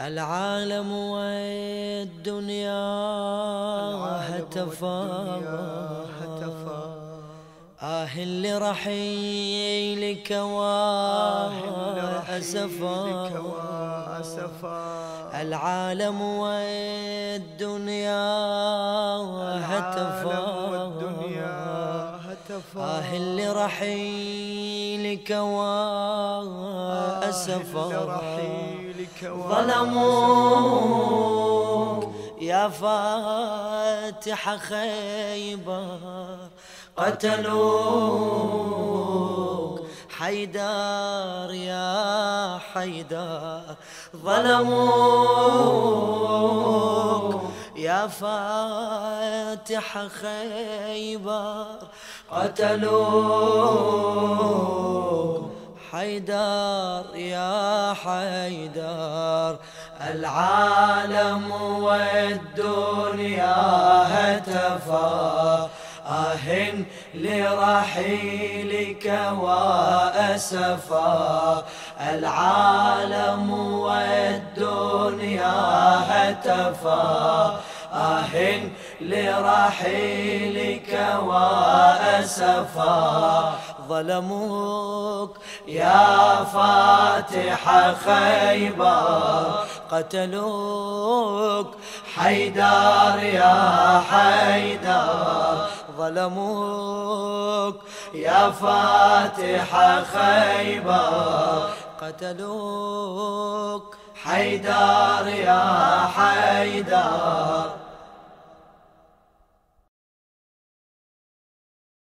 العالم والدنيا هتفا. آه لرحيلك وأسفا. العالم والدنيا هتفا. آه لرحيلك وأسفا ظلموك يا فاتح خيبر قتلوك حيدر يا حيدر. ظلموك يا فاتح خيبر قتلوك. حيدر يا حيدر العالم والدنيا هتفا آه لرحيلك وأسفا العالم والدنيا هتفا آه لرحيلك وأسفا. ظلموك يا فاتح خيبر. قتلوك حيدر يا حيدر. ظلموك يا فاتح خيبر. قتلوك حيدر يا